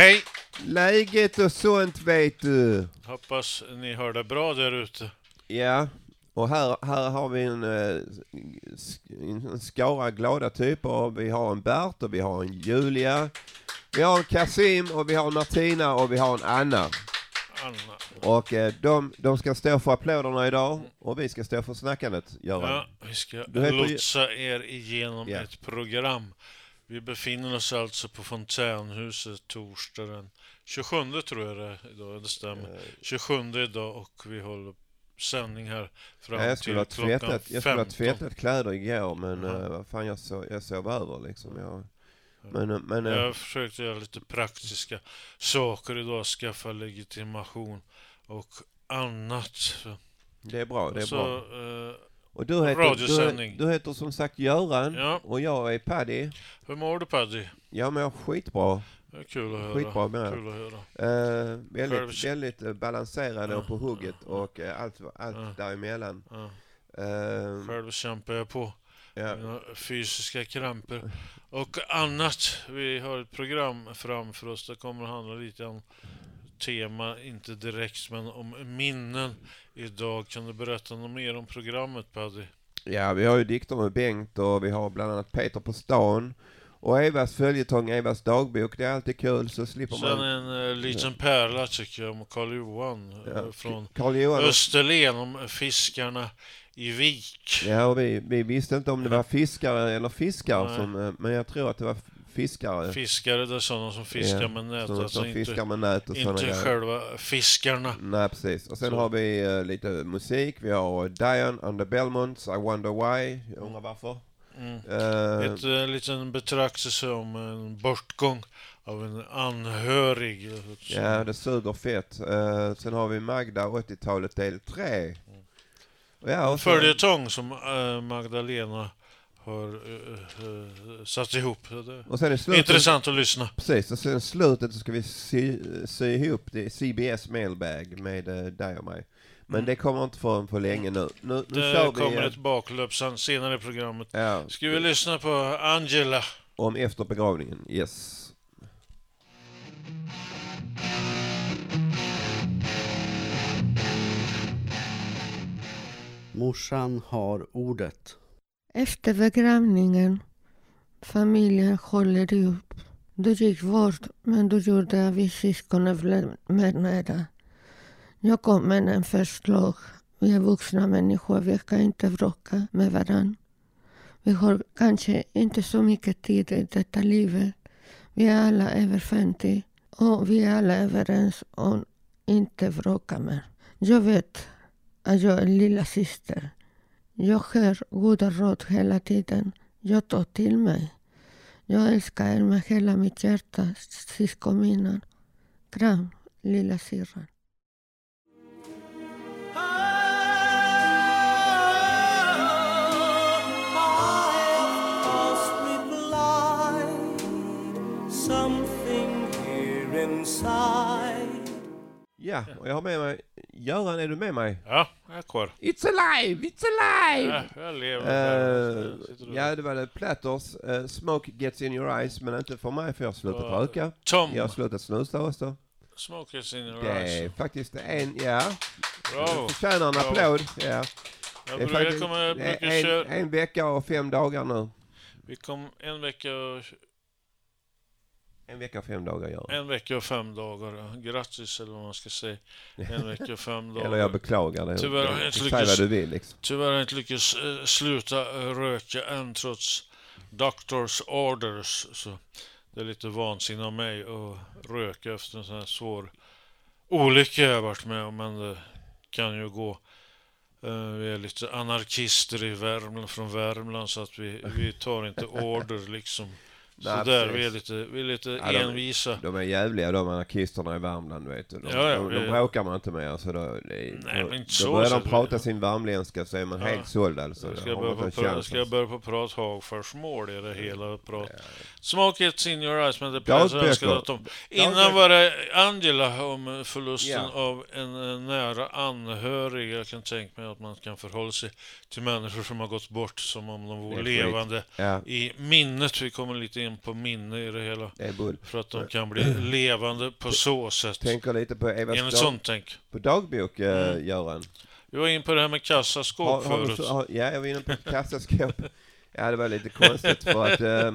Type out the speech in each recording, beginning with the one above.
Hej! Läget och sånt vet du. Hoppas ni hör det bra där ute. Ja, och här, här har vi en, eh, en skara glada typer. Vi har en Bert och vi har en Julia. Vi har en Kasim och vi har en Martina och vi har en Anna. Anna. Och eh, de, de ska stå för applåderna idag och vi ska stå för snackandet, Göran. Ja, vi ska Du heter ju- lotsa er igenom Ja. ett program. Vi befinner oss alltså på Fontänhuset torsdag den 27 tror jag det är idag, det stämmer. 27 idag och vi håller sändning här fram Ja, jag till skulle klockan tvättat, jag skulle ha 15. tvättat kläder igår men uh, vad fan jag, sov, jag sov över liksom. Jag, men, eh, men eh, Jag har försökt göra lite praktiska saker idag, skaffa legitimation och annat. det är bra, det är så, bra. eh, Och du heter, du, du heter som sagt Göran Ja. och jag är Paddy. hur mår du Paddy? Jag mår skitbra. Kul att höra. Skitbra med. Kul att höra. Eh, väldigt, väldigt eh, balanserade och på hugget Ja. och eh, allt, allt Ja. däremellan. Ja. Eh, Själv kämpar jag på. ja. Mina fysiska kramper och annat. Vi har ett program framför oss. Det kommer att handla lite om tema, inte direkt, men om minnen idag. Kan du berätta något mer om programmet, Paddy? ja, vi har ju dikter med Bengt och vi har bland annat Peter på stan. Och Evas följetong, Evas dagbok, det är alltid kul så slipper Sen man... en eh, liten pärla tycker jag om Karl Johan eh, Ja, från Carl Johan Österlen om fiskarna i Vik. Ja, och vi, vi visste inte om det var fiskare eller fiskar som, eh, men jag tror att det var fiskare. Fiskare, det är sådana som fiskar Ja, med nät, som, alltså som inte, fiskar med nät och inte själva fiskarna. Nej, precis. Och sen Så. har vi eh, lite musik. Vi har Diane under Belmonts, I wonder why. Jag undrar varför. Mm. Eh, Ett eh, liten betraktelse om en bortgång av en anhörig. ja, det suger fett. Eh, sen har vi Magda 80-talet del 3. Och ja, och så- Följetong som eh, Magdalena har eh, eh, satt ihop. Det och sen i är slutet, intressant att lyssna. precis, och sen slutet så ska vi sy, sy ihop det CBS mailbag med uh, dig och mig. Men Mm. det kommer inte förrän på länge nu. Nu, nu Det vi kommer eh, ett baklöp sen, senare i programmet. ja, Ska vi lyssna på Angela? om efter begravningen. Yes. Morsan har ordet. Efter begravningen, familjen håller ihop. Du gick bort, men du gjorde att vi syskon blev mer nära. Jag kom med en förslag. Vi är vuxna människor, vi kan inte bråka med varandra. Vi har kanske inte så mycket tid i detta livet. Vi är alla över 50 och vi är alla överens om inte bråka mer. Jag vet att jag är lilla syster. Jag hör goda råd hela tiden. Jag tar till mig. Jag älskar er med hela mitt hjärta, syskon. Kram, lilla syrran. Ja, och jag har med mig... Göran, är du med mig? Ja, jag är kvar. It's alive! It's alive! Ja, jag lever. Och- ja, det var det. Platters. eh, smoke gets in your eyes, men inte för mig för jag har slutat röka. Tom, Jag har slutat snusa också. smoke is in your Det är eyes. faktiskt en, ja. Bravo. Förtjänar en Bravo. applåd. Ja. Jag Det är faktiskt brukar en, en vecka och fem dagar nu. Vi kom en vecka och En vecka och fem dagar gör En vecka och fem dagar. Grattis eller vad man ska säga. En vecka och fem dagar. Eller jag beklagar det. Tyvärr har jag inte lyckats- du vill liksom. Tyvärr inte lyckats eh, sluta eh, röka än trots doctors orders. Så det är lite vansinne av mig att röka efter en sån här svår olycka jag varit med om. Men det kan ju gå. Eh, Vi är lite anarkister i Värmland, från Värmland så att vi, vi tar inte order liksom. Så Nej, där, precis. vi är lite, vi är lite Ja, de- envisa. De är jävliga de anarkisterna i Värmland vet du. De, Ja, ja, de, de bråkar man inte med. Alltså, då, det, Nej, men inte så, börjar de det- prata sin värmländska så är man Ja. helt såld alltså. Jag ska, börja på, pra- ska jag alltså. börja på prata Hagforsmål i det hela prat. Smoke it in your eyes, men det önskade att de... Innan var det Angela om förlusten Ja. av en eh, nära anhörig. Jag kan tänka mig att man kan förhålla sig till människor som har gått bort som om de vore levande Ja. i minnet. Vi kommer lite in på minne i det hela. Det är bull. För att de kan bli levande på så sätt. Tänker lite på Evas Enligt dag, sånt tänk. på dagbok, eh, Mm. Göran. Vi var in på det här med kassaskåp Har, har du, förut. har, ja, jag var inne på kassaskåp. Ja, det var lite konstigt för att eh,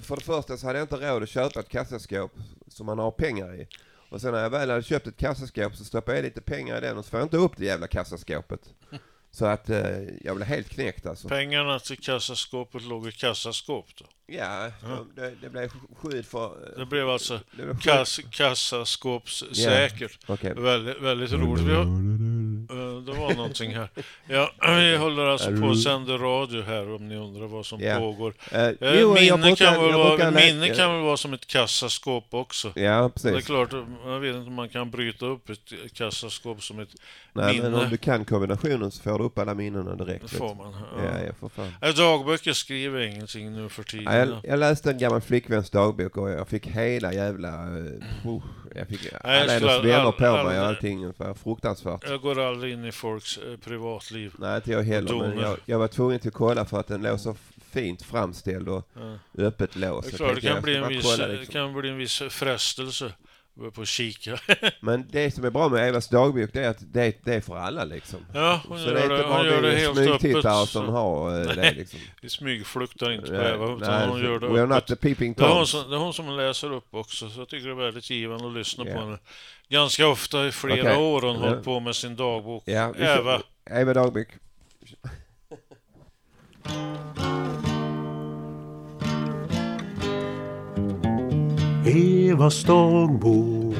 för det första så hade jag inte råd att köpa ett kassaskåp som man har pengar i. Och sen när jag väl hade köpt ett kassaskåp så stoppade jag lite pengar i den och så får jag inte upp det jävla kassaskåpet. Så att eh, jag blev helt knäckt alltså. Pengarna till kassaskåpet låg i kassaskåp då. Ja, det, det blev skydd för... eh, Det blev alltså det blev skydd- kass, kassaskåpssäkert. Okej. Väldigt, väldigt roligt. Vi Eh, det var någonting här. Ja, vi håller alltså på att sända radio här om ni undrar vad som Ja. pågår. Eh, Eh, jo, jag minne, brukar- kan väl vara, minne kan väl vara som ett kassaskåp också. Ja, Det är precis. klart, jag vet inte om man kan bryta upp ett kassaskåp som ett Nej, minne. men om du kan kombinationen så får du upp alla minnena direkt. Det får man. Ja, Ja. ja, för fan. Ja. Dagböcker skriver ingenting nu för tiden. Ja, jag, jag läste en gammal flickväns dagbok och jag fick hela jävla... Uh, jag fick alla hennes vänner all- på mig all- och allting. Var fruktansvärt. Jag går aldrig in i folks eh, privatliv. Nej, inte jag heller. Men jag, jag var tvungen att kolla för att den låg så fint framställd och Ja. öppet lås. Det är Så klart, det jag, bli, en viss, bara kolla det liksom. kan bli en viss frestelse på kika. Men det som är bra med Evas dagbok det är att det, det är för alla liksom. Ja, hon så gör det är inte bara det helt öppet. smygtittare så- som har eh, det liksom. Vi smygfluktar inte på Eva, utan nej, hon gör det are not öppet. the peeping Det är, hon som, det är hon som läser upp också, så jag tycker det är väldigt givande att lyssna Ja. på henne. Ganska ofta i flera Okej. år hon Ja. hållit på med sin dagbok. Ja, Eva, Eva dagbok. Evas dagbok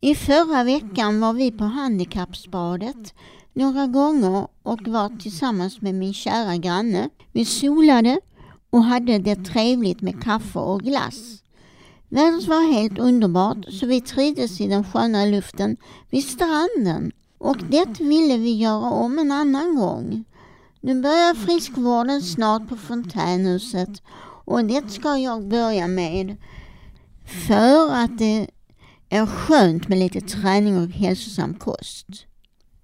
I förra veckan var vi på handikappsbadet några gånger och var tillsammans med min kära granne. Vi solade och hade det trevligt med kaffe och glass. Vädret var helt underbart så vi trivdes i den sköna luften vid stranden och det ville vi göra om en annan gång. Nu börjar friskvården snart på fontänhuset och det ska jag börja med för att det är skönt med lite träning och hälsosam kost.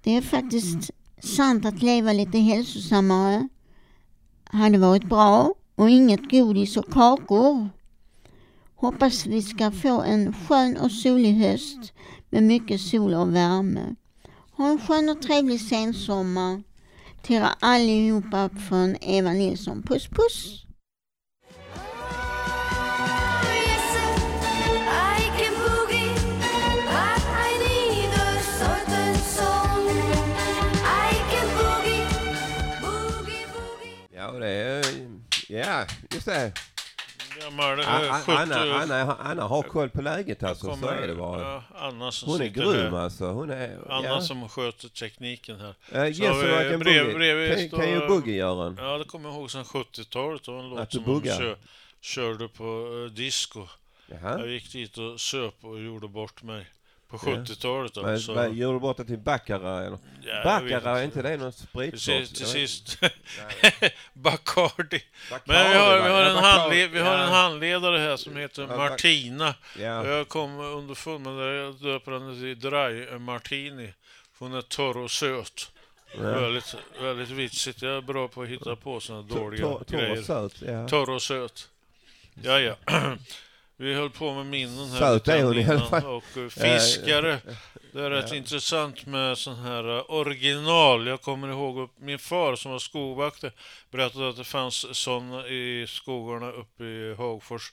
Det är faktiskt sant att leva lite hälsosammare hade varit bra och inget godis och kakor. Hoppas vi ska få en skön och solig höst med mycket sol och värme. Ha en skön och trevlig sensommar till er allihopa från Eva Nilsson. Puss puss! I can Ja, det är... Ja, just det gammal eh, Anna, 70... Anna, Anna, Anna har koll på läget alltså, så kommer- är det bara. Anna som Hon är grym här. alltså. Hon är... Anna ja. som sköter tekniken här. Uh, Så yes, vi brev- bredvid Kan, står- kan ju boogie Göran? Ja, det kommer jag ihåg sedan 70-talet. Det var en låt som hon buggar. kö, körde på uh, disco. Jaha. Jag gick dit och söp och gjorde bort mig. På Ja. 70-talet Men, alltså. vad, Gör du bort det till Baccarat eller? Ja, Baccarat, är inte det någon spritsort? Till sist. Bacardi. Bacardi, Men vi har, vi har, Ja, en, handled, vi har ja. en handledare här som heter Ja, Martina. Ja. Jag kom underfund med det. Jag döper henne till Dry Martini. Hon är torr och söt. Väldigt, väldigt vitsigt. Jag är bra på att hitta på såna dåliga Torr torr grejer. och söt, ja. Torr och söt. Ja, ja. Vi höll på med minnen här Söt är hon i alla fall. Och eh, fiskare. Det är rätt intressant med sån här eh, original. Jag kommer ihåg min far som var skogvakter berättade att det fanns sådana i skogarna uppe i Hagfors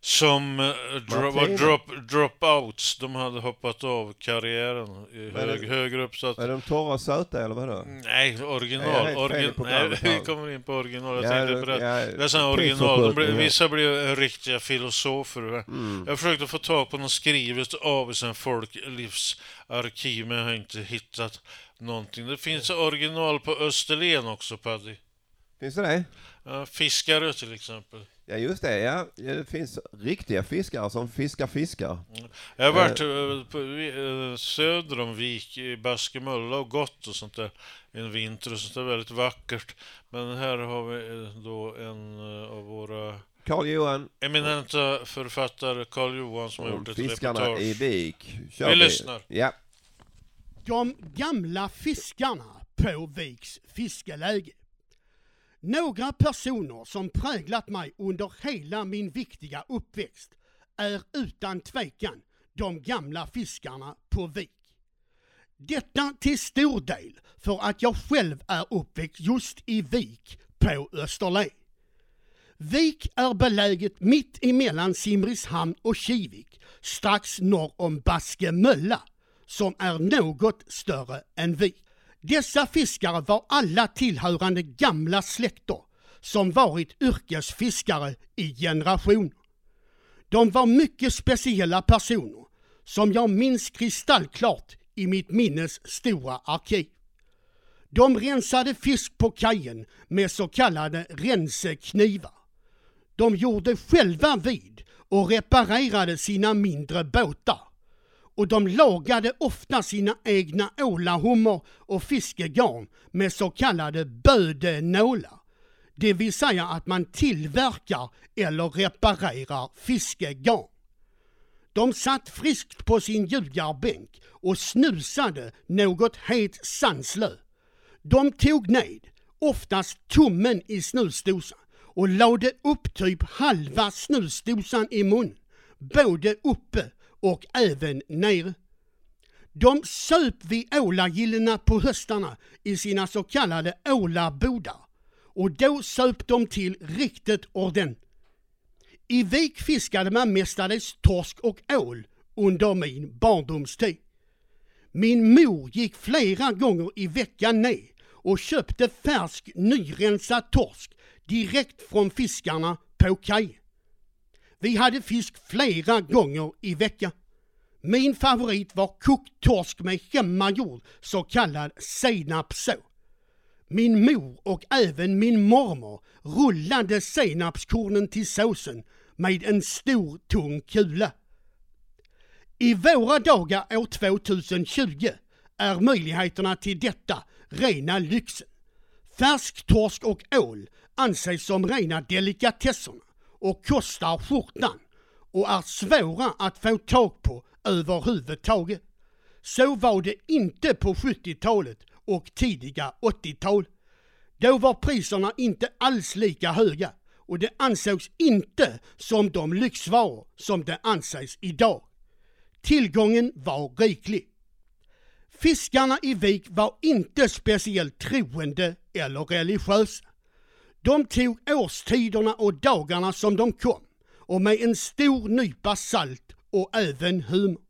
som eh, dro var drop, dropouts. De hade hoppat av karriären i Vad hög, det? högre upp. Så att, Är de torra och söta eller vadå? nej, original. helt fel i Origin, nej, vi här. kommer in på original. Jag Ja, tänkte det- berätta. ja, Det är original. De ja. vissa blir riktiga filosofer. Mm. Jag försökte få tag på något skrivet av sen folklivsarkiv men jag har inte hittat någonting. Det finns original på Österlen också Paddy. Finns det det? Ja, fiskare till exempel. Ja just det, ja. Det finns riktiga fiskare som fiskar fiskar. Jag har varit eh, på, eh, söder om Vik i Baskemulla och gått och sånt där en vinter och sånt där väldigt vackert. Men här har vi eh, då en eh, av våra Karl Johan eminenta författare Karl Johan som har gjort ett Fiskarna reportage. i Vik. Kör Vi lyssnar. Ja. De gamla fiskarna på Viks fiskeläge. Några personer som präglat mig under hela min viktiga uppväxt är utan tvekan de gamla fiskarna på Vik. Detta till stor del för att jag själv är uppväxt just i Vik på Österlen. Vik är beläget mitt emellan Simrishamn och Kivik, strax norr om Baskemölla, som är något större än Vik. Dessa fiskare var alla tillhörande gamla släkter som varit yrkesfiskare i generationer. De var mycket speciella personer som jag minns kristallklart i mitt minnes stora arkiv. De rensade fisk på kajen med så kallade renseknivar. De gjorde själva vid och reparerade sina mindre båtar. Och de lagade ofta sina egna ålahummor och fiskegarn med så kallade bödenålar. Det vill säga att man tillverkar eller reparerar fiskegarn. De satt friskt på sin ljugarbänk och snusade något helt sanslö. De tog ned, oftast tummen i snusdosan och lade upp typ halva snusdosan i mun, både uppe och även nere. De söp vid ålagillena på höstarna i sina så kallade ålabodar och då söp de till riktigt ordentligt. I Vik fiskade man mestadels torsk och ål under min barndomstid. Min mor gick flera gånger i veckan ner och köpte färsk nyrensad torsk direkt från fiskarna på kajen. Vi hade fisk flera gånger i veckan. Min favorit var kokt torsk med hemmagjord så kallad senapsså. Min mor och även min mormor rullade senapskornen till såsen med en stor tung kula. I våra dagar år 2020 är möjligheterna till detta rena lyxen. Färsk torsk och ål anses som rena delikatesserna och kostar skjortan och är svåra att få tag på överhuvudtaget. Så var det inte på 70-talet och tidiga 80-tal. Då var priserna inte alls lika höga och det ansågs inte som de lyxvaror som det anses idag. Tillgången var riklig. Fiskarna i Vik var inte speciellt troende eller religiösa. De tog årstiderna och dagarna som de kom och med en stor nypa salt och även humor.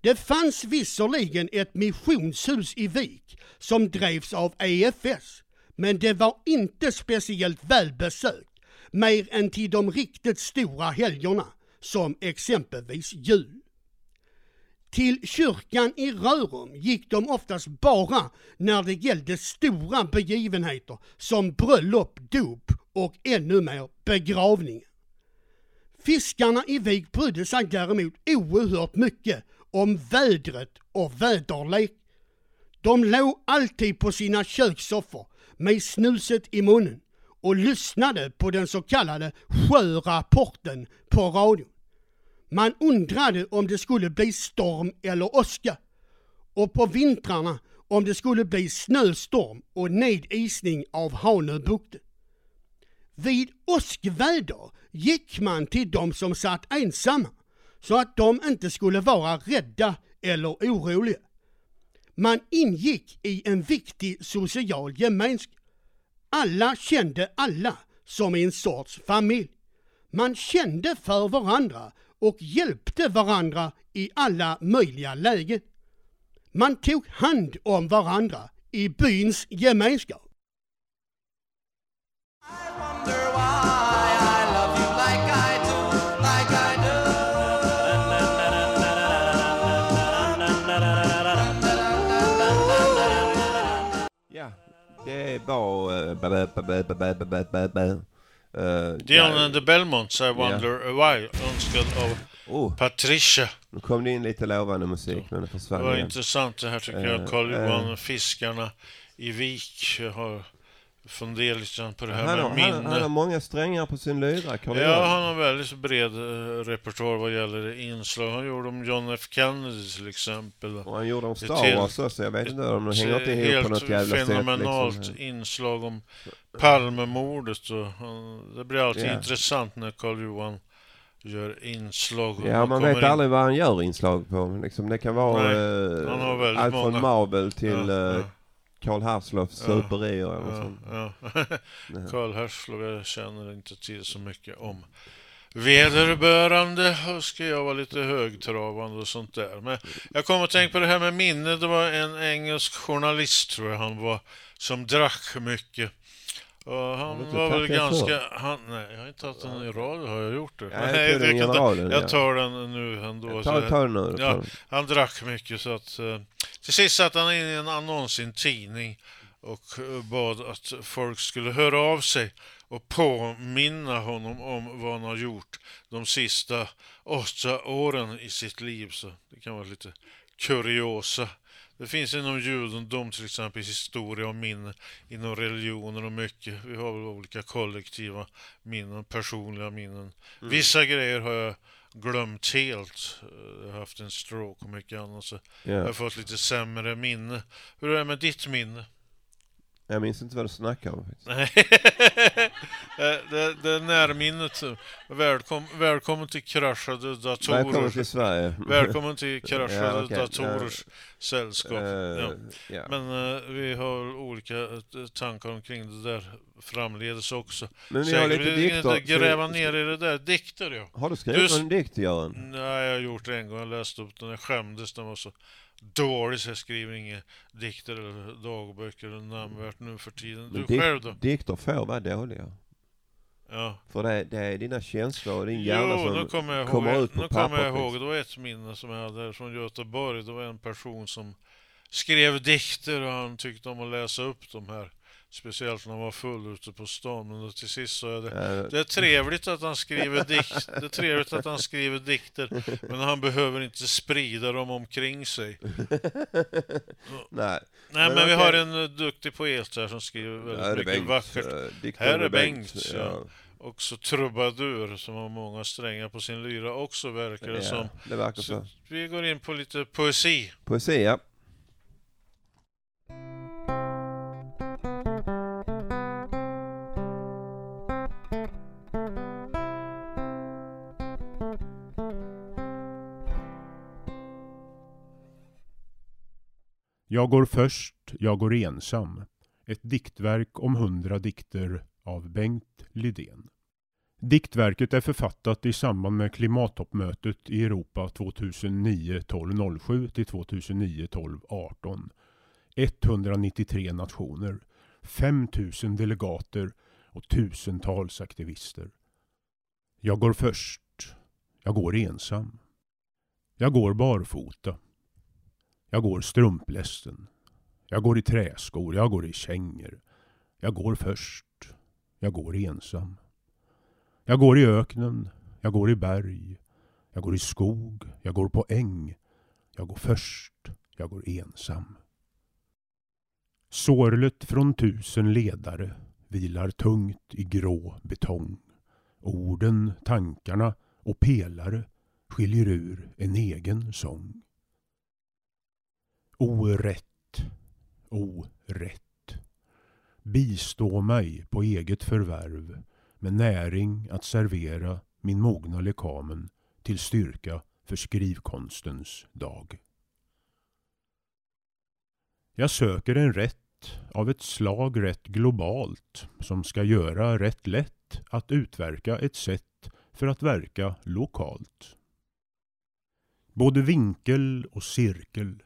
Det fanns visserligen ett missionshus i Vik som drevs av EFS, men det var inte speciellt välbesökt, mer än till de riktigt stora helgerna, som exempelvis jul. Till kyrkan i Rörum gick de oftast bara när det gällde stora begivenheter som bröllop, dop och ännu mer begravning. Fiskarna i Vik brydde sig däremot oerhört mycket om vädret och väderlek. De låg alltid på sina kökssoffor med snuset i munnen och lyssnade på den så kallade sjörapporten på radion. Man undrade om det skulle bli storm eller åska och på vintrarna om det skulle bli snöstorm och nedisning av Hanöbukten. Vid åskväder gick man till de som satt ensamma så att de inte skulle vara rädda eller oroliga. Man ingick i en viktig social gemenskap. Alla kände alla som i en sorts familj. Man kände för varandra och hjälpte varandra i alla möjliga lägen. Man tog hand om varandra i byns gemenskap. Ja, det var... Eh, uh, Dion and the Belmonts, I wonder yeah. why, önskad av oh. Patricia. Nu kom det in lite lovande musik, men det försvann Det var igen. intressant det här tycker uh, jag. Eh, Carl eh. Johan, uh, Fiskarna i Vik har fundera lite grann på det här Han har, med han, minne. han har många strängar på sin lyra, Carl Ja, han har väldigt bred eh, repertoar vad gäller inslag. Han gjorde om John F Kennedy till exempel. Och han gjorde om Star helt- Wars också, jag vet inte om de hänger inte ihop på något jävla sätt. fenomenalt Liksom. inslag om Palmemordet. Och han, det blir alltid Ja. intressant när Karl Johan gör inslag. Ja, man vet in- aldrig vad han gör inslag på. Liksom, det kan vara Nej, eh, han har allt från många. Marvel till Ja, eh, ja. Karl Hassloffs Ja, superior eller Ja, sånt. ja. Nej. Karl Herslov, jag känner inte till så mycket om vederbörande ska jag vara lite högtravande och sånt där. Men jag kommer att tänka på det här med minne. Det var en engelsk journalist tror jag han var som drack mycket. Och han var väl ganska... Han, nej, jag har inte tagit den i radio. Har jag gjort det? Ja, jag i kan ta- generalen, ja. jag tar den nu ändå. Ta, ta den nu. Ja, han drack mycket så att eh, till sist satte han in en annons i en tidning och eh, bad att folk skulle höra av sig och påminna honom om vad han har gjort de sista åtta åren i sitt liv. Så det kan vara lite kuriosa. Det finns inom judendom till exempel historia och minne, inom religioner och mycket. Vi har väl olika kollektiva minnen, personliga minnen. Vissa grejer har jag glömt helt. Jag har haft en stroke och mycket annat så jag har fått lite sämre minne. Hur är det med ditt minne? Jag minns inte vad du snackar om. faktiskt. Nej, det, det, är närminnet. Välkom, välkommen till kraschade datorer. Välkommen till Sverige. Välkommen till kraschade Ja, okej. datorers sällskap. Eh, ja. ja. Men eh, vi har olika eh, tankar omkring det där framledes också. Men vi har lite dikter. inte gräva ner i det där. Dikter ja. Har du skrivit Du- någon dikt, Göran? Nej, jag har gjort det en gång. Jag läste upp den. Jag skämdes. Den var så dålig så jag skriver inga dikter eller dagböcker eller namnvärt nu för tiden. Du dik- själv då? Dikter får vara dåliga. Ja. För det, det är dina känslor och din hjärna nu som kommer jag ihåg, kommer ut på nu kommer jag ihåg, liksom. det var ett minne som jag hade här från Göteborg. Det var en person som skrev dikter och han tyckte om att läsa upp de här. Speciellt när han var full ute på stan. Men till sist sa jag det. Eh, Det är trevligt att han skriver dikt, det är trevligt att han skriver dikter, men han behöver inte sprida dem omkring sig. Nej. Nej, Men men vi har en eh, duktig poet här som skriver väldigt Här är mycket Bengt. vackert. eh, dikter Här är med Bengt, ja. Också trubadur som har många strängar på sin lyra också verkar det som. Ja, det verkar Så så. vi går in på lite poesi. Poesi, ja. Jag går först, jag går ensam. Ett diktverk om hundra dikter av Bengt Lidén. Diktverket är författat i samband med klimattoppmötet i Europa 2009-12-07 till 2009-12-18. 193 nationer, 5000 delegater och tusentals aktivister. Jag går först. Jag går ensam. Jag går barfota. Jag går strumplästen. Jag går i träskor, jag går i kängor. Jag går först. Jag går ensam. Jag går i öknen. Jag går i berg. Jag går i skog. Jag går på äng. Jag går först. Jag går ensam. Sorlet från tusen ledare vilar tungt i grå betong. Orden, tankarna och pelare skiljer ur en egen sång. Orätt, orätt. Bistå mig på eget förvärv med näring att servera min mogna lekamen till styrka för skrivkonstens dag. Jag söker en rätt av ett slag rätt globalt som ska göra rätt lätt att utverka ett sätt för att verka lokalt. Både vinkel och cirkel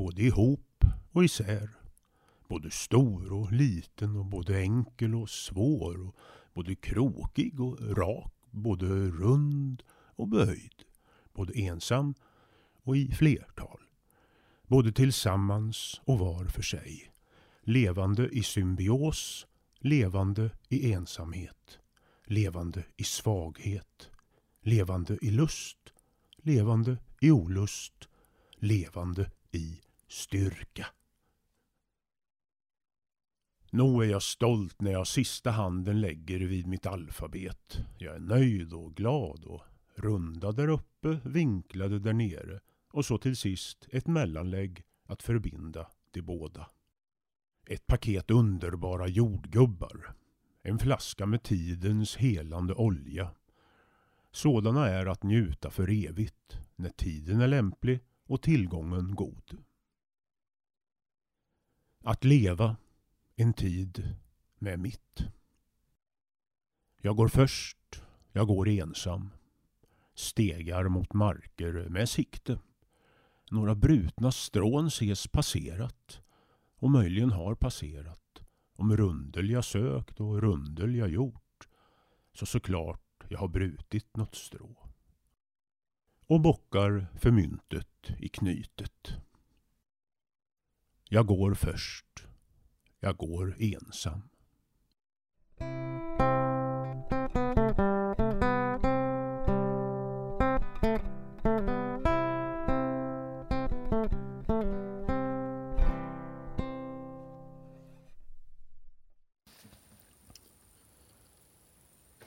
både ihop och isär. Både stor och liten och både enkel och svår och både krokig och rak, både rund och böjd, både ensam och i flertal, både tillsammans och var för sig, levande i symbios, levande i ensamhet, levande i svaghet, levande i lust, levande i olust, levande i styrka. Nog är jag stolt när jag sista handen lägger vid mitt alfabet. Jag är nöjd och glad och runda där uppe, vinklade där nere och så till sist ett mellanlägg att förbinda de båda. Ett paket underbara jordgubbar. En flaska med tidens helande olja. Sådana är att njuta för evigt när tiden är lämplig och tillgången god. Att leva en tid med mitt. Jag går först, jag går ensam. Stegar mot marker med sikte. Några brutna strån ses passerat och möjligen har passerat. Om rundel jag sökt och rundel jag gjort så såklart jag har brutit något strå. Och bockar för myntet i knytet. Jag går först. Jag går ensam.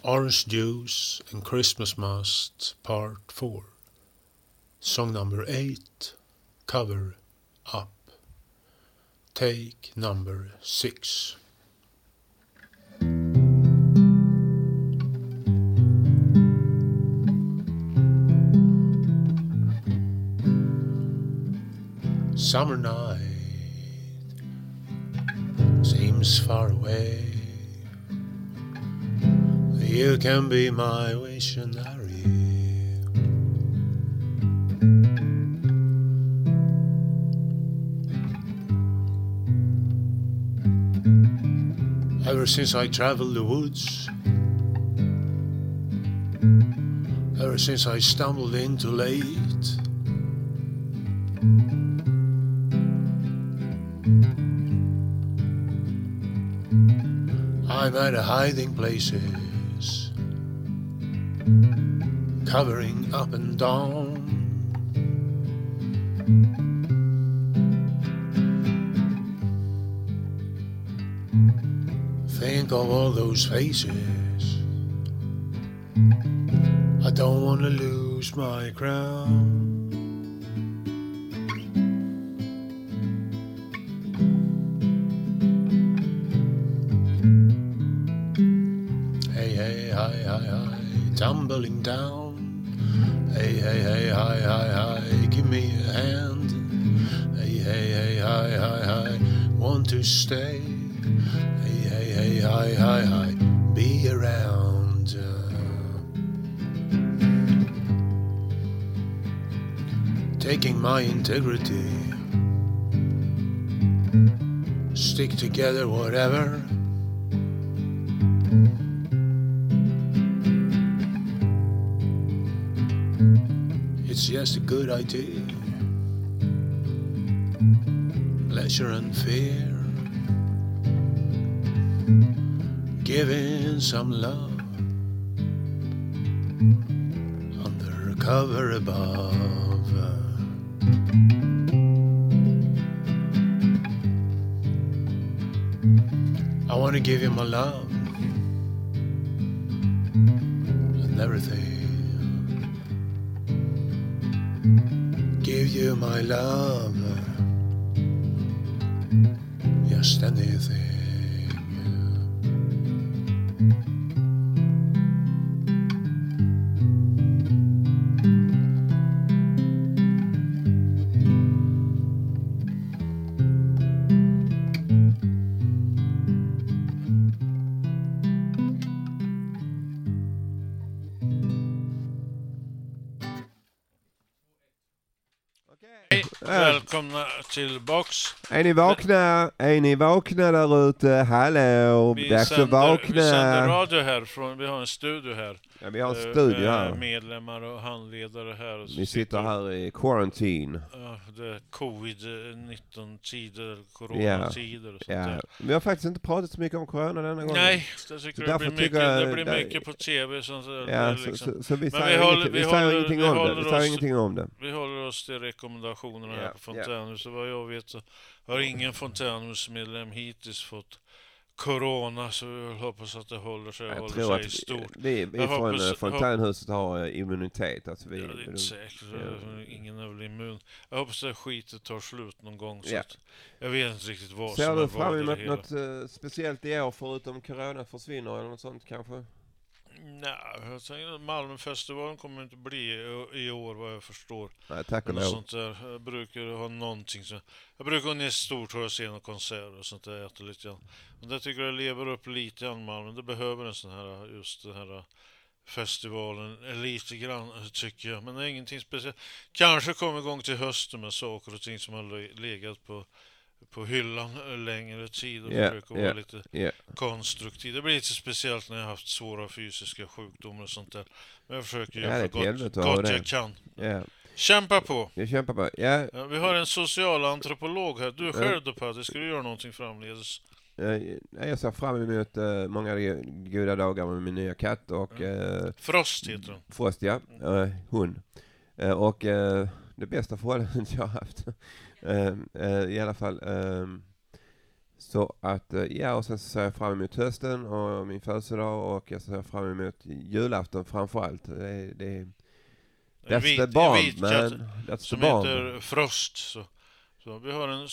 Orange Juice and Christmas Must Part 4 Song number 8 Cover Up Take number 6 Summer night seems far away you can be my visionary. Ever since I traveled the woods, ever since I stumbled into late, I'm at hiding places, covering up and down. All those faces. I don't want to lose my crown. Hey, hey, hi, hi, hi, tumbling down. Hey, hey, hey, hi, hi, hi, give me a hand. Hey, hey, hey, hi, hi, hi, want to stay. Integrity, stick together, whatever. It's just a good idea. Leisure and fear. Giving some love. Under cover above. Want to give you my love and everything. Give you my love, välkomna tillbaks. Är ni vakna? Är ni vakna där ute? Hallå, Vi dags att sänder, vi sänder vakna. radio här, från, vi har en studio här. Ja, vi har en eh, studio här. medlemmar och handledare här. Och Vi sitter här i quarantine. Ja, det är covid-19 tider, coronatider och sånt Ja. där. Vi har faktiskt inte pratat så mycket om corona denna gången. Nej, jag tycker det blir, mycket, jag- det blir mycket på tv. Som, så, Ja, det så, liksom. så, så vi säger, vi håller- ingenting, vi vi säger håller- ingenting vi om det. Vi säger ingenting om det. Oss till rekommendationerna här Ja, på Fontänhuset. Vad jag vet så har ingen Fontänhusmedlem hittills fått corona så jag hoppas att det håller sig, Jag håller tror sig att i stort. vi, vi från hoppas- eh, fontänhuset har eh, immunitet. Alltså vi, Ja, det är inte säkert. Ja. Ingen är väl immun. Jag hoppas att skitet tar slut någon gång. Så Ja. jag vet inte riktigt vad Ser som är du vad fram i det emot något eh, speciellt i år förutom corona försvinner eller något sånt kanske? Nej, jag tänker att Malmöfestivalen kommer inte bli i, år vad jag förstår. Nej, tack och lov. sånt där. Jag brukar ha någonting så. Jag brukar gå ner stort och se några konserter och sånt där, äta lite grann. Men det tycker jag lever upp lite grann Malmö. Det behöver en sån här, just den här festivalen lite grann tycker jag. Men det är ingenting speciellt. Kanske kommer igång till hösten med saker och ting som har le- legat på, på hyllan eh, längre tid och Ja, försöka vara lite ja. konstruktiv. Det blir lite speciellt när jag haft svåra fysiska sjukdomar och sånt där. Men jag försöker göra så gott, helvete gott jag kan. Ja. Kämpa på! Vi kämpar på. Ja, Ja, vi har en socialantropolog här. Du själv då Paddy, ska du göra någonting framledes? jag ser fram emot eh, många goda dagar med min nya katt och eh, Frost heter hon. Frost, ja. Eh, hon. Och det bästa förhållandet jag har haft. Eh, eh, I alla fall. Eh, så att, eh, ja och sen så ser jag fram emot hösten och min födelsedag och jag ser fram emot julafton framför allt. Det, är- det, är- that's vit- the bomb vit man. the Som bomb. heter Frost. Så, så vi har en,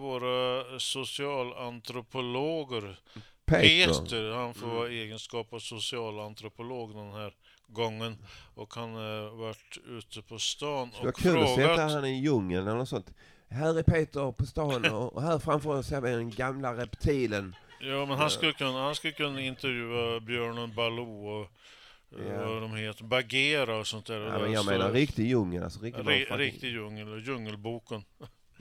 våra socialantropologer. Peter. Peter, han får vara egenskap av socialantropolog den här gången. Och han har varit ute på stan Det var och kul att frågat. han i djungeln eller något sånt. Här är Peter på stan och, här framför oss ser vi den gamla reptilen. Ja, men han skulle kunna, han skulle kunna intervjua björnen Baloo och Ja. vad de heter, Bagheera och sånt där. Ja, men jag menar riktig djungel. Alltså, riktig Ri- riktig djungel, Djungelboken.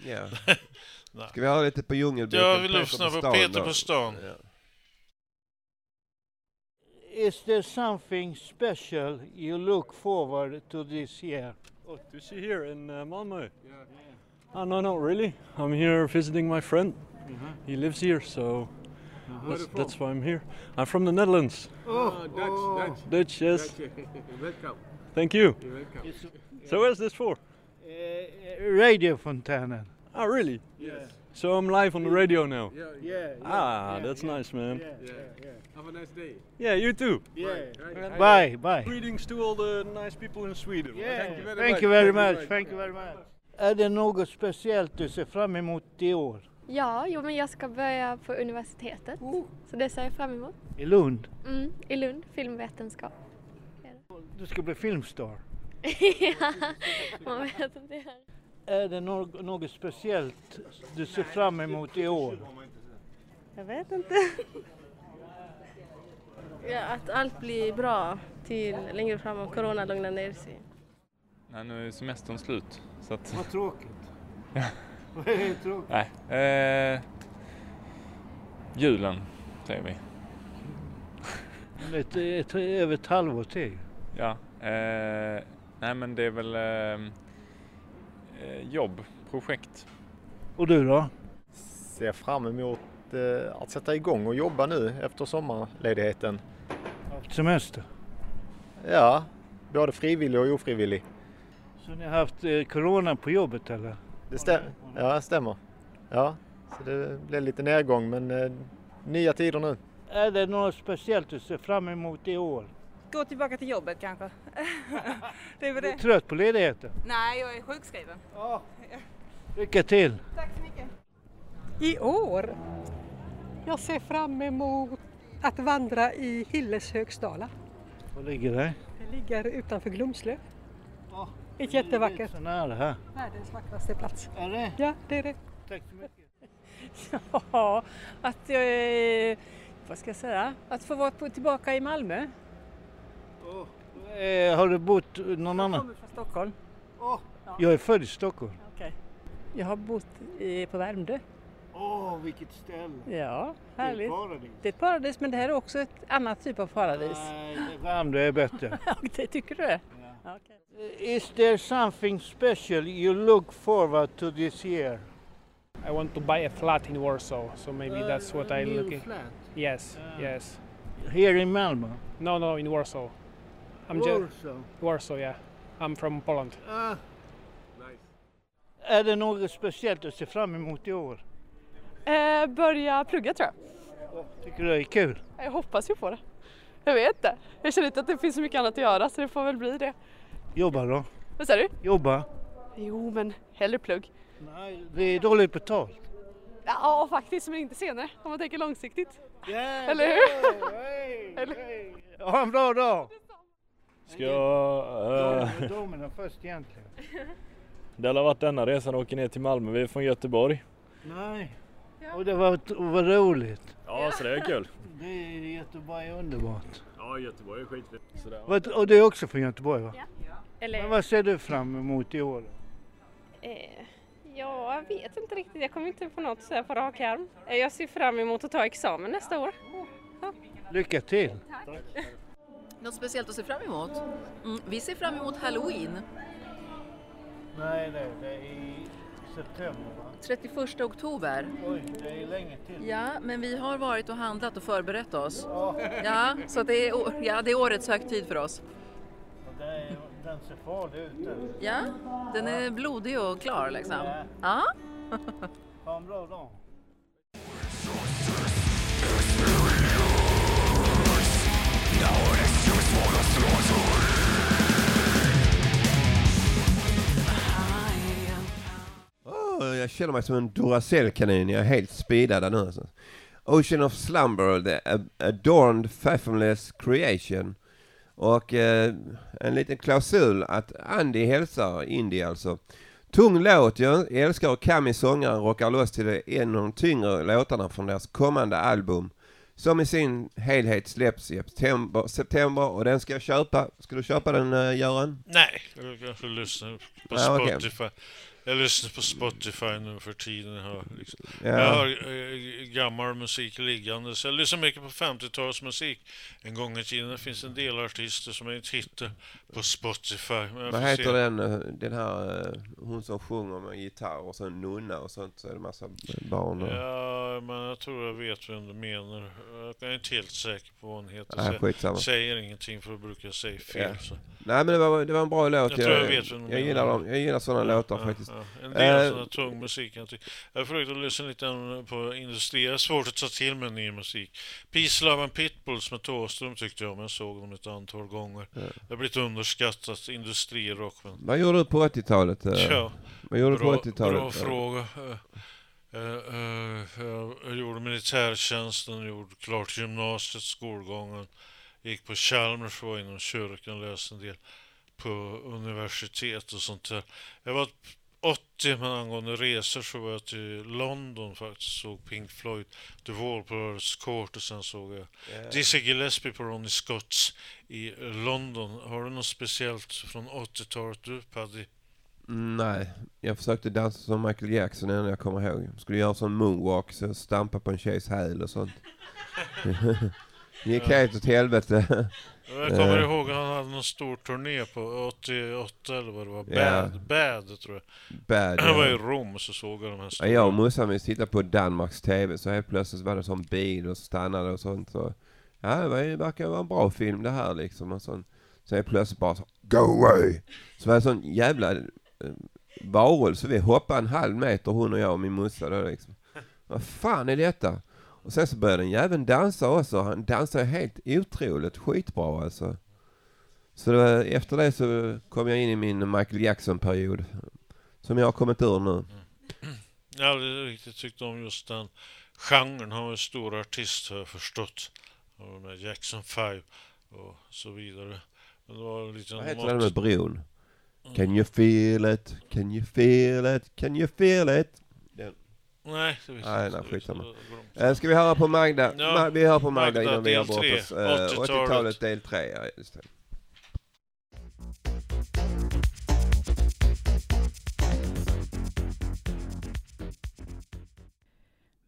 Ja. Ska vi ha lite på djungelboken? Ja, vi lyssnar på stan Peter på stan. Ja. Is there something special you look forward to this year? Oh, to see here in uh, Malmö? Oh, no, not really. I'm here visiting my friend. He lives here, so that's, that's why I'm here. I'm from the Netherlands. Oh, Dutch, Dutch. Dutch, yes. Welcome. Thank you. You're welcome. So where's this for? Uh, radio Fontana. Oh, really? Yes. So I'm live on the radio now. Yeah, yeah. Ah, yeah, that's yeah. nice, man. Yeah, yeah, yeah. Have a nice day. Yeah, you too. Yeah. And, uh, Bye, bye. Greetings to all the nice people in Sweden. Yeah. Thank you very Thank much. you very much. Thank you very much. Är det något speciellt du ser fram emot i år? Ja, jo, men jag ska börja på universitetet. Så det ser jag fram emot. I Lund? Mm, I Lund, filmvetenskap. Du ska bli filmstar. ja, man vet inte. Är det något, något speciellt du ser fram emot i år? Jag vet inte. Ja, att allt blir bra till längre fram om corona lugnar ner sig. Nej, nu är semestern slut. Så att... Vad tråkigt. Vad är tråkigt? Nej. Eh, julen, säger vi. Det är ett, över ett halvår till. Ja. Eh, nej, men det är väl eh, eh, jobb, projekt. Och du då? Ser fram emot eh, att sätta igång och jobba nu efter sommarledigheten. Semester? Ja, både frivillig och ofrivillig. Så ni har haft eh, corona på jobbet eller? Det stämmer. Ja, det stämmer. Ja, så det blev lite nedgång men eh, nya tider nu. Är det något speciellt du ser fram emot i år? Gå tillbaka till jobbet kanske. det är väl Du är det. trött på ledigheten? Nej, jag är sjukskriven. Lycka till! Tack så mycket. I år? Jag ser fram emot att vandra i Hilles högstala. Var ligger det? Det ligger utanför Glumslöv. Ett jättevackert. Så nära här. Världens vackraste plats. Är det? Ja, det är det. Tack så mycket. Ja, att jag är, vad ska jag säga, att få vara på, tillbaka i Malmö. Eh, har du bott någon Jag annan? kommer från Stockholm. Jag är född i Stockholm. Okej. Jag har bott i, på Värmdö. Åh, vilket ställe! Ja, Det är härligt. paradis. Det är ett paradis, men det här är också ett annat typ av paradis. Nej, Värmdö är bättre. det tycker du det? Is there something special you look forward to this year? I want to buy a flat in Warsaw, so maybe Uh, that's what I'm new looking. flat? Yes, Ah. yes. Here in Malmö? No, no, in Warsaw. I'm ju- Warsaw? Warsaw, yeah. I'm from Poland. Ah. Är det något speciellt du ser fram emot i år? Eh, börja plugga tror jag. Tycker du det är kul? Jag hoppas ju på det. Jag vet inte. Jag känner inte att det finns så mycket annat att göra så det får väl bli det. Jobba då? Vad säger du? Jobba? Jo, men hellre plugg. Nej, det är dåligt betalt. Ja, faktiskt, men inte senare om man tänker långsiktigt. Yeah, Eller hur? Eller? Ha en bra dag! Ska jag... eh, Domarna först egentligen. det har varit denna resan och åker ner till Malmö. Vi är från Göteborg. Nej. Och det var, var roligt. Ja, så det är kul. Det är Göteborg är underbart. Ja, Göteborg är skitfint. Och du är också från Göteborg va? Eller- Men vad ser du fram emot i år? Eh, ja, jag vet inte riktigt. Jag kommer inte på något så här på rak arm. Eh, Jag ser fram emot att ta examen nästa år. Lycka till! Något speciellt att se fram emot? Mm, vi ser fram emot Halloween. Nej, nej, det är i september va? 31 oktober. Oj, det är länge till. Ja, men vi har varit och handlat och förberett oss. Ja, så det är, ja, det är årets högtid för oss. Den ser farlig ut. Ja, den är blodig och klar liksom. Ja. Ha en bra dag! Jag känner mig som en Duracell-kanin. Jag är helt speedad där nu. Alltså. Ocean of Slumber, the adorned fathomless creation. Och eh, en liten klausul att Andy hälsar, Indy alltså. Tung låt, jag älskar och Kami sångaren rockar loss till det en av de tyngre låtarna från deras kommande album. Som i sin helhet släpps i september, september och den ska jag köpa. Ska du köpa den uh, Göran? Nej, jag kanske lyssnar på Ja. Spotify. Jag lyssnar på Spotify nu för tiden. Jag har, liksom. Ja. jag har eh, gammal musik liggande. Så jag lyssnar mycket på 50-talsmusik. En gång i tiden det finns en del artister som jag inte hittar på Spotify. Jag Vad heter se. den, eh, den här, eh, hon som sjunger med gitarr och så en nunna och sånt, så är det massa barn och... Ja, men jag tror jag vet vem du menar. Jag är inte helt säker på vad hon heter. Nej, jag skitsamma. säger ingenting för att brukar säga fel. Ja. Så. Nej men det var, det var en bra låt. Jag tror jag vet vem du jag menar. gillar dem. Jag gillar sådana låtar faktiskt. Ja. En del Eh, sån här tung musik. Jag, tycker- jag har försökt att lyssna lite på industri. Jag har svårt att ta till mig ny musik. Peace, Love and Pitbulls med Thåström tyckte jag om. Jag såg dem ett antal gånger. Det har blivit underskattat industrirock. Men... Vad gjorde du på 80-talet? eh? Ja, Vad gjorde bra, på 80-talet? Bra fråga. Eh, eh, eh, jag- jag gjorde militärtjänsten, gjorde klart gymnasiet, skolgången. Gick på Chalmers, var inom kyrkan, läste en del på universitet och sånt där. Jag var 80, men angående resor så var jag till London faktiskt. Såg Pink Floyd, The Wall på Earls Court och sen såg jag Ja. Dizzy Gillespie på Ronnie Scotts i London. Har du något speciellt från 80-talet du Paddy? Mm, nej, jag försökte dansa som Michael Jackson när jag kommer ihåg. Jag skulle göra sån moonwalk, så jag stampade på en tjejs häl och sånt. Gick Ja. helt åt helvete. Jag kommer Eh, ihåg att han hade någon stor turné på 88 eller vad det var. Bad, Bad tror jag. Bad, Han var i Rom och så såg jag de här Ja, stora. jag och morsan vi tittade på Danmarks TV så helt plötsligt var det sån bil och stannade och sånt. Så, ja, det verkar vara en bra film det här liksom. Och sån, så helt plötsligt bara så, Go away! Så var det en sån jävla eh, varelse. Vi hoppade en halv meter hon och jag och min morsa då liksom. Vad fan är detta? Och sen så började den jäveln dansa också. Han dansade helt otroligt skitbra alltså. Så det var, efter det så kom jag in i min Michael Jackson-period. Som jag har kommit ur nu. Jag har aldrig riktigt tyckt om just den genren. Han var en stor artist har jag förstått. Och med Jackson 5 och så vidare. Men det var lite Vad heter den med bron? Can you feel it? Can you feel it? Can you feel it? Nej, det jag Nej, nej, skitsamma. Eh, Ska vi höra på Magda? Ja, Ma- vi hör på Magda, Magda, innan vi har bort oss. Eh, 80-talet. 80-talet del 3, ja just det.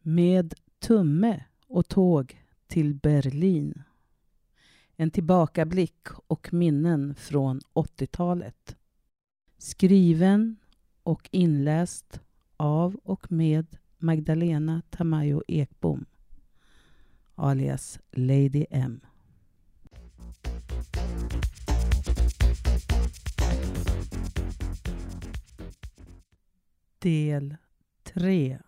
Med tumme och tåg till Berlin. En tillbakablick och minnen från 80-talet. Skriven och inläst av och med Magdalena Tamayo Ekbom alias Lady M. Del 3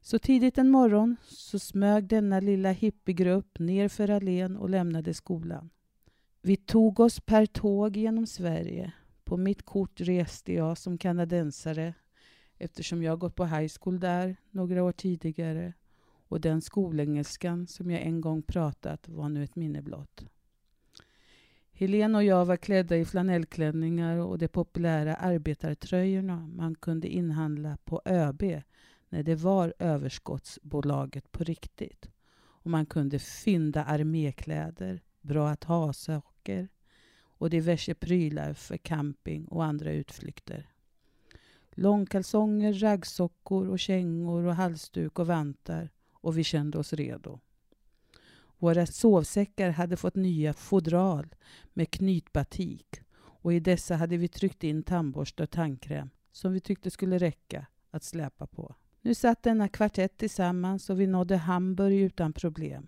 Så tidigt en morgon så smög denna lilla hippiegrupp ner för allén och lämnade skolan. Vi tog oss per tåg genom Sverige. På mitt kort reste jag som kanadensare eftersom jag gått på high school där några år tidigare och den skolengelskan som jag en gång pratat var nu ett minne blott. Helene och jag var klädda i flanellklänningar och de populära arbetartröjorna man kunde inhandla på ÖB när det var överskottsbolaget på riktigt. Och man kunde fynda armékläder, bra att ha-saker och diverse prylar för camping och andra utflykter. Långkalsonger, raggsockor och kängor och halsduk och vantar och vi kände oss redo. Våra sovsäckar hade fått nya fodral med knytbatik och i dessa hade vi tryckt in tandborste och tandkräm som vi tyckte skulle räcka att släpa på. Nu satt denna kvartett tillsammans och vi nådde Hamburg utan problem.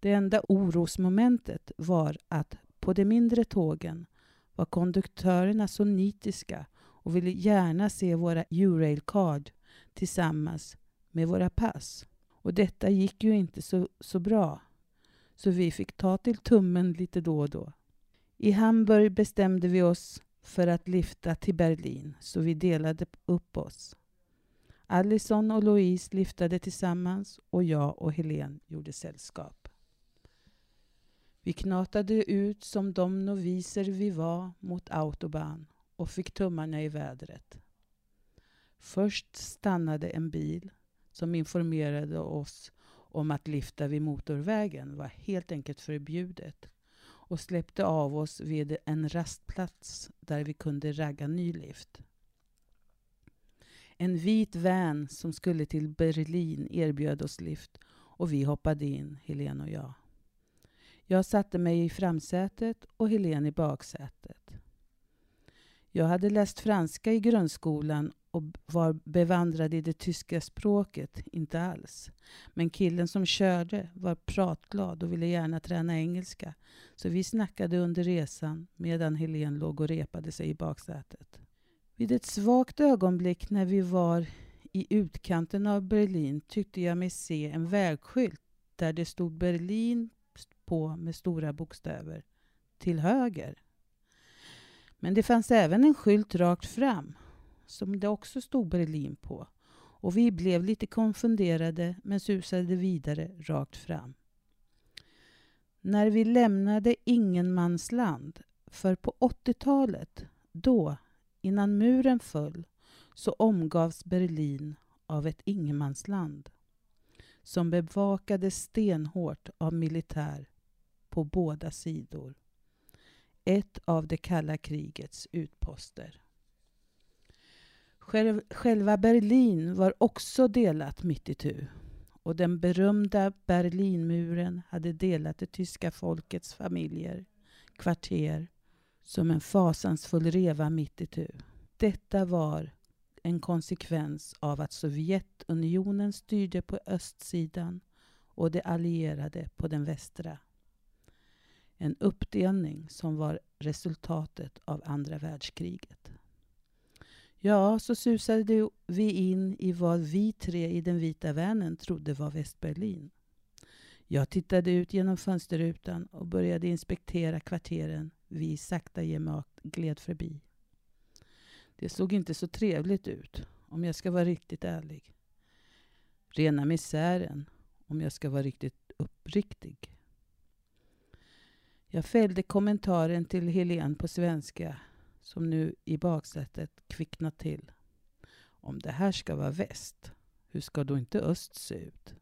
Det enda orosmomentet var att på de mindre tågen var konduktörerna så nitiska och ville gärna se våra U-rail card tillsammans med våra pass. Och detta gick ju inte så, så bra. Så vi fick ta till tummen lite då och då. I Hamburg bestämde vi oss för att lyfta till Berlin, så vi delade upp oss. Allison och Louise lyftade tillsammans och jag och Helen gjorde sällskap. Vi knatade ut som de noviser vi var mot autobahn och fick tummarna i vädret. Först stannade en bil som informerade oss om att lyfta vid motorvägen var helt enkelt förbjudet och släppte av oss vid en rastplats där vi kunde ragga ny lift. En vit van som skulle till Berlin erbjöd oss lift och vi hoppade in, Helene och jag. Jag satte mig i framsätet och Helene i baksätet. Jag hade läst franska i grundskolan och var bevandrad i det tyska språket, inte alls. Men killen som körde var pratglad och ville gärna träna engelska. Så vi snackade under resan medan Helen låg och repade sig i baksätet. Vid ett svagt ögonblick när vi var i utkanten av Berlin tyckte jag mig se en vägskylt där det stod Berlin på med stora bokstäver. Till höger. Men det fanns även en skylt rakt fram som det också stod Berlin på. Och vi blev lite konfunderade men susade vidare rakt fram. När vi lämnade ingenmansland, för på 80-talet, då, innan muren föll, så omgavs Berlin av ett ingenmansland som bevakades stenhårt av militär på båda sidor. Ett av det kalla krigets utposter. Själva Berlin var också delat mitt itu och den berömda Berlinmuren hade delat det tyska folkets familjer, kvarter, som en fasansfull reva mitt itu. Detta var en konsekvens av att Sovjetunionen styrde på östsidan och de allierade på den västra. En uppdelning som var resultatet av andra världskriget. Ja, så susade vi in i vad vi tre i den vita vanen trodde var Västberlin. Jag tittade ut genom fönsterrutan och började inspektera kvarteren vi sakta gemak gled förbi. Det såg inte så trevligt ut, om jag ska vara riktigt ärlig. Rena misären, om jag ska vara riktigt uppriktig. Jag fällde kommentaren till Helen på svenska som nu i baksätet kvicknat till. Om det här ska vara väst, hur ska då inte öst se ut?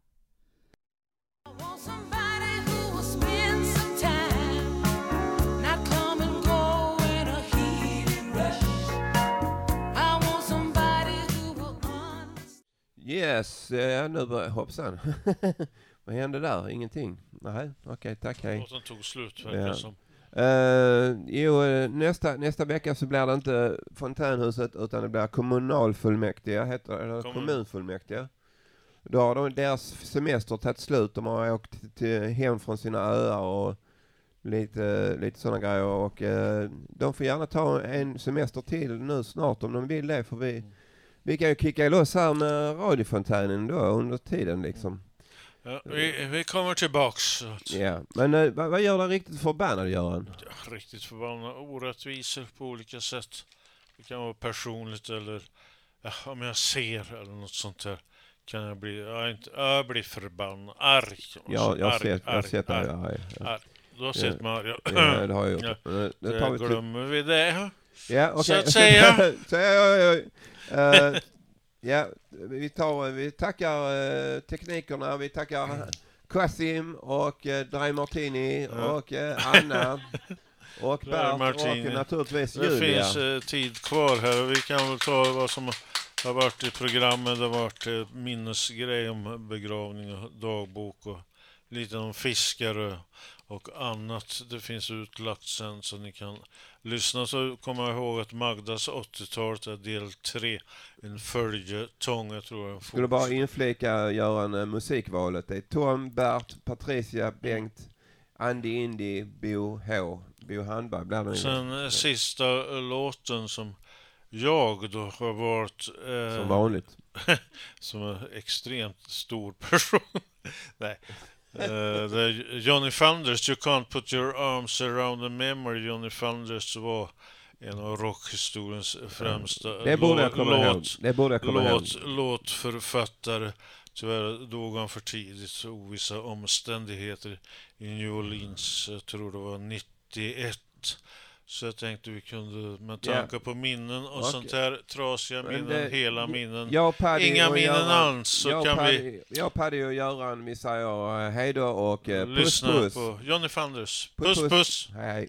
Yes, ja, nu börjar... Hoppsan. Vad hände där? Ingenting? Nej, okej, okay, tack, hej. Låten tog slut, verkar ja. som. Uh, jo, nästa, nästa vecka så blir det inte fontänhuset utan det blir kommunalfullmäktige, heter det, eller Kommun. kommunfullmäktige. Då har de, deras semester tagit slut, de har åkt till, hem från sina öar och lite, lite sådana grejer och uh, de får gärna ta en semester till nu snart om de vill det för vi, Vi kan ju kicka loss här med radiofontänen då under tiden liksom. Ja, vi, vi kommer tillbaks. så Ja, men eh, vad, vad gör dig riktigt förbannad Göran? Riktigt förbannade orättvisor på olika sätt. Det kan vara personligt eller ja, om jag ser eller något sånt där. Kan jag bli, jag, är inte, jag blir förbannad, arg. Ja, jag har sett, jag har sett dig arg. Ja. arg. Sett mig arg, ja. Det har jag gjort. Men det så tar vi till- glömmer vi det. Ja, Så okej. att säga. så, ja, ja, ja. Eh, ja, vi, tar, vi tackar eh, teknikerna, vi tackar Qasim och uh, Dry Martini Ja. och eh, Anna och Bert Martini. och naturligtvis Det Julia. finns eh, tid kvar här och vi kan väl ta vad som har varit i programmet. Det har varit eh, minnesgrej om begravning och dagbok och lite om fiskare och annat. Det finns utlagt sen så ni kan lyssna. Så kommer jag ihåg att Magdas 80-talet är del 3. En följetong, jag tror jag. Skulle bara inflika Göran eh, musikvalet. Det är Tom, Bert, Patricia, Bengt, Andy Indy, Bo H. Bo Handberg blir det. Sen eh, sista eh, låten som jag då har varit... Eh, Som vanligt. som en extremt stor person. Nej. Eh, det är Johnny Thunders, You Can't Put Your Arms Around a Memory. Johnny Thunders var en av rockhistoriens främsta Det borde jag komma ihåg. låt, Det borde jag komma låt, ihåg. låtförfattare. Tyvärr dog han för tidigt, ovissa omständigheter i New Orleans. Jag tror det var 91. Så jag tänkte vi kunde, med tanke på minnen och Okej. sånt här, trasiga minnen, det- hela minnen, inga minnen Göran- alls, så jag kan Paddy, vi Jag och Paddy och Göran, vi säger eh, hej då och eh, puss lyssna puss. på Johnny Thunders. Puss, Puss puss! Hej hej.